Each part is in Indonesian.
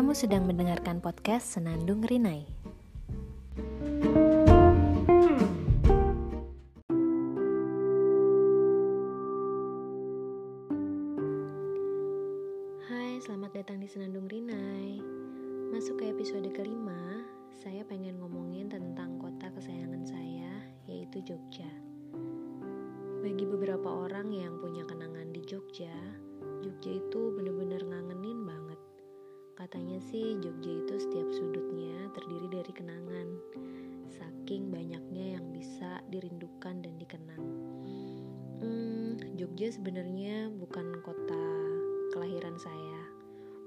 Kamu sedang mendengarkan podcast Senandung Rinai. Hai, selamat datang di Senandung Rinai. Masuk ke episode kelima, saya pengen ngomongin tentang kota kesayangan saya, yaitu Jogja. Bagi beberapa orang yang punya kenangan di Jogja, Jogja itu banget Katanya sih Jogja itu setiap sudutnya terdiri dari kenangan Saking banyaknya yang bisa dirindukan dan dikenang. Hmm, Jogja sebenarnya bukan kota kelahiran saya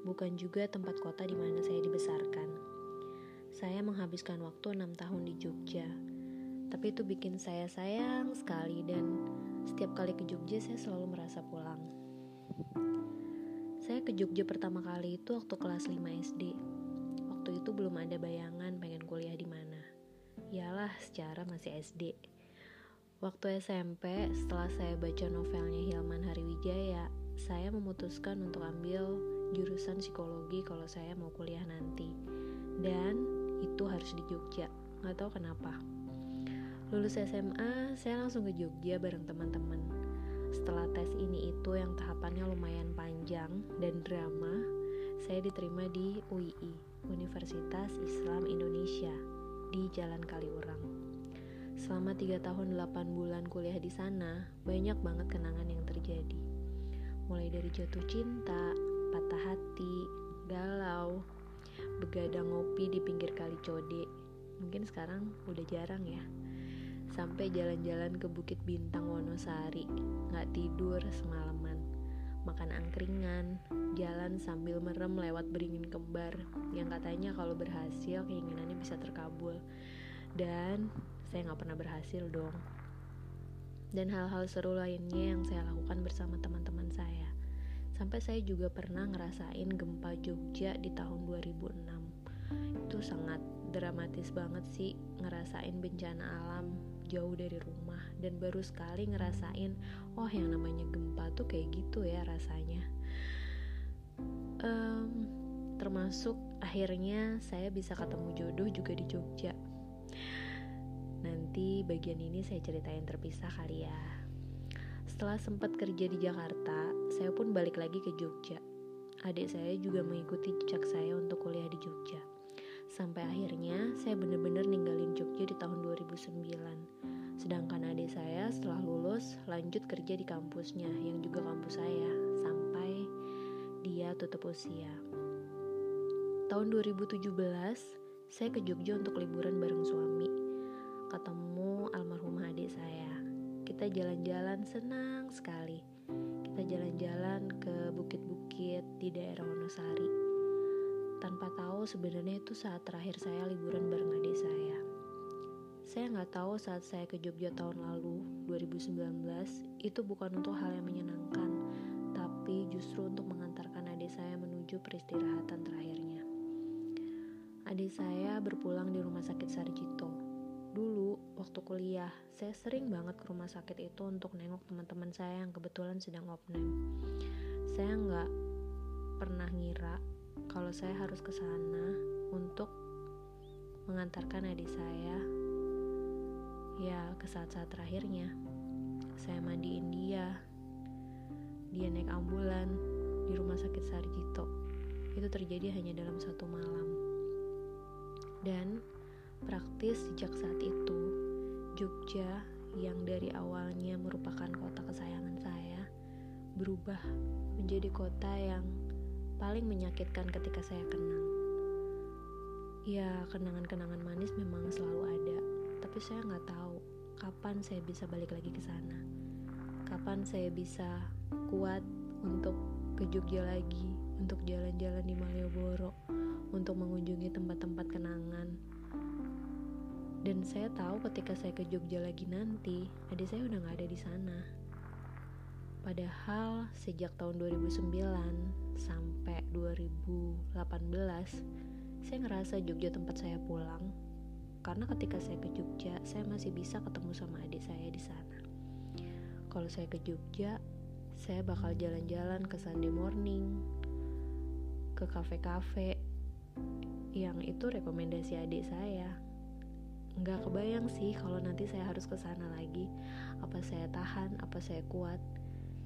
Bukan juga tempat kota di mana saya dibesarkan. Saya menghabiskan waktu enam tahun di Jogja Tapi itu bikin saya sayang sekali dan setiap kali ke Jogja saya selalu merasa pulang saya ke Jogja pertama kali itu waktu kelas 5 SD. Waktu itu belum ada bayangan pengen kuliah di mana. Yalah, secara masih SD. Waktu SMP, setelah saya baca novelnya Hilman Hariwijaya, saya memutuskan untuk ambil jurusan psikologi kalau saya mau kuliah nanti. Dan itu harus di Jogja. Gak tahu kenapa. Lulus SMA, saya langsung ke Jogja bareng teman-teman setelah tes ini itu yang tahapannya lumayan panjang dan drama, saya diterima di UII, Universitas Islam Indonesia, di Jalan Kaliurang. Selama 3 tahun 8 bulan kuliah di sana, banyak banget kenangan yang terjadi. Mulai dari jatuh cinta, patah hati, galau, begadang ngopi di pinggir kali Code. Mungkin sekarang udah jarang ya sampai jalan-jalan ke Bukit Bintang Wonosari. Nggak tidur semalaman. Makan angkringan. Jalan sambil merem lewat beringin kembar. Yang katanya kalau berhasil keinginannya bisa terkabul. Dan saya nggak pernah berhasil dong. Dan hal-hal seru lainnya yang saya lakukan bersama teman-teman saya. Sampai saya juga pernah ngerasain gempa Jogja di tahun 2006 itu sangat dramatis banget sih ngerasain bencana alam jauh dari rumah dan baru sekali ngerasain oh yang namanya gempa tuh kayak gitu ya rasanya. Um, termasuk akhirnya saya bisa ketemu jodoh juga di Jogja. Nanti bagian ini saya ceritain terpisah kali ya. Setelah sempat kerja di Jakarta saya pun balik lagi ke Jogja. Adik saya juga mengikuti jejak saya untuk kuliah di Jogja. Sampai akhirnya saya benar-benar ninggalin Jogja adik saya setelah lulus lanjut kerja di kampusnya yang juga kampus saya sampai dia tutup usia. Tahun 2017 saya ke Jogja untuk liburan bareng suami. Ketemu almarhumah adik saya. Kita jalan-jalan senang sekali. Kita jalan-jalan ke bukit-bukit di daerah Wonosari tanpa tahu sebenarnya itu saat terakhir saya liburan bareng adik saya. Saya nggak tahu saat saya ke Jogja tahun lalu, 2019, itu bukan untuk hal yang menyenangkan, tapi justru untuk mengantarkan adik saya menuju peristirahatan terakhirnya. Adik saya berpulang di rumah sakit Sarjito. Dulu, waktu kuliah, saya sering banget ke rumah sakit itu untuk nengok teman-teman saya yang kebetulan sedang opname. Saya nggak pernah ngira kalau saya harus ke sana untuk mengantarkan adik saya ya ke saat-saat terakhirnya. Saya mandiin dia. Dia naik ambulan di rumah sakit Sarjito. Itu terjadi hanya dalam satu malam. Dan praktis sejak saat itu, Jogja yang dari awalnya merupakan kota kesayangan saya berubah menjadi kota yang paling menyakitkan ketika saya kenang. Ya, kenangan-kenangan manis memang selalu ada, tapi saya nggak tahu kapan saya bisa balik lagi ke sana. Kapan saya bisa kuat untuk ke Jogja lagi, untuk jalan-jalan di Malioboro, untuk mengunjungi tempat-tempat kenangan. Dan saya tahu ketika saya ke Jogja lagi nanti, adik saya udah nggak ada di sana. Padahal sejak tahun 2009 sampai 2018 saya ngerasa Jogja tempat saya pulang karena ketika saya ke Jogja saya masih bisa ketemu sama adik saya di sana. Kalau saya ke Jogja, saya bakal jalan-jalan ke Sunday morning, ke kafe-kafe, yang itu rekomendasi adik saya. Nggak kebayang sih kalau nanti saya harus ke sana lagi. Apa saya tahan apa saya kuat?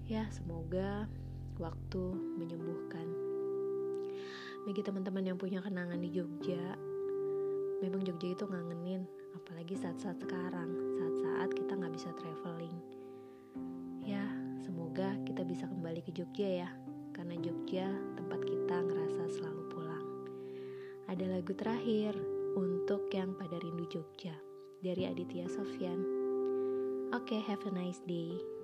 Ya semoga waktu menyembuhkan. Bagi teman-teman yang punya kenangan di Jogja memang Jogja itu ngangenin apalagi saat-saat sekarang saat-saat kita nggak bisa traveling ya semoga kita bisa kembali ke Jogja ya karena Jogja tempat kita ngerasa selalu pulang ada lagu terakhir untuk yang pada rindu Jogja dari Aditya Sofyan. Oke, okay, have a nice day.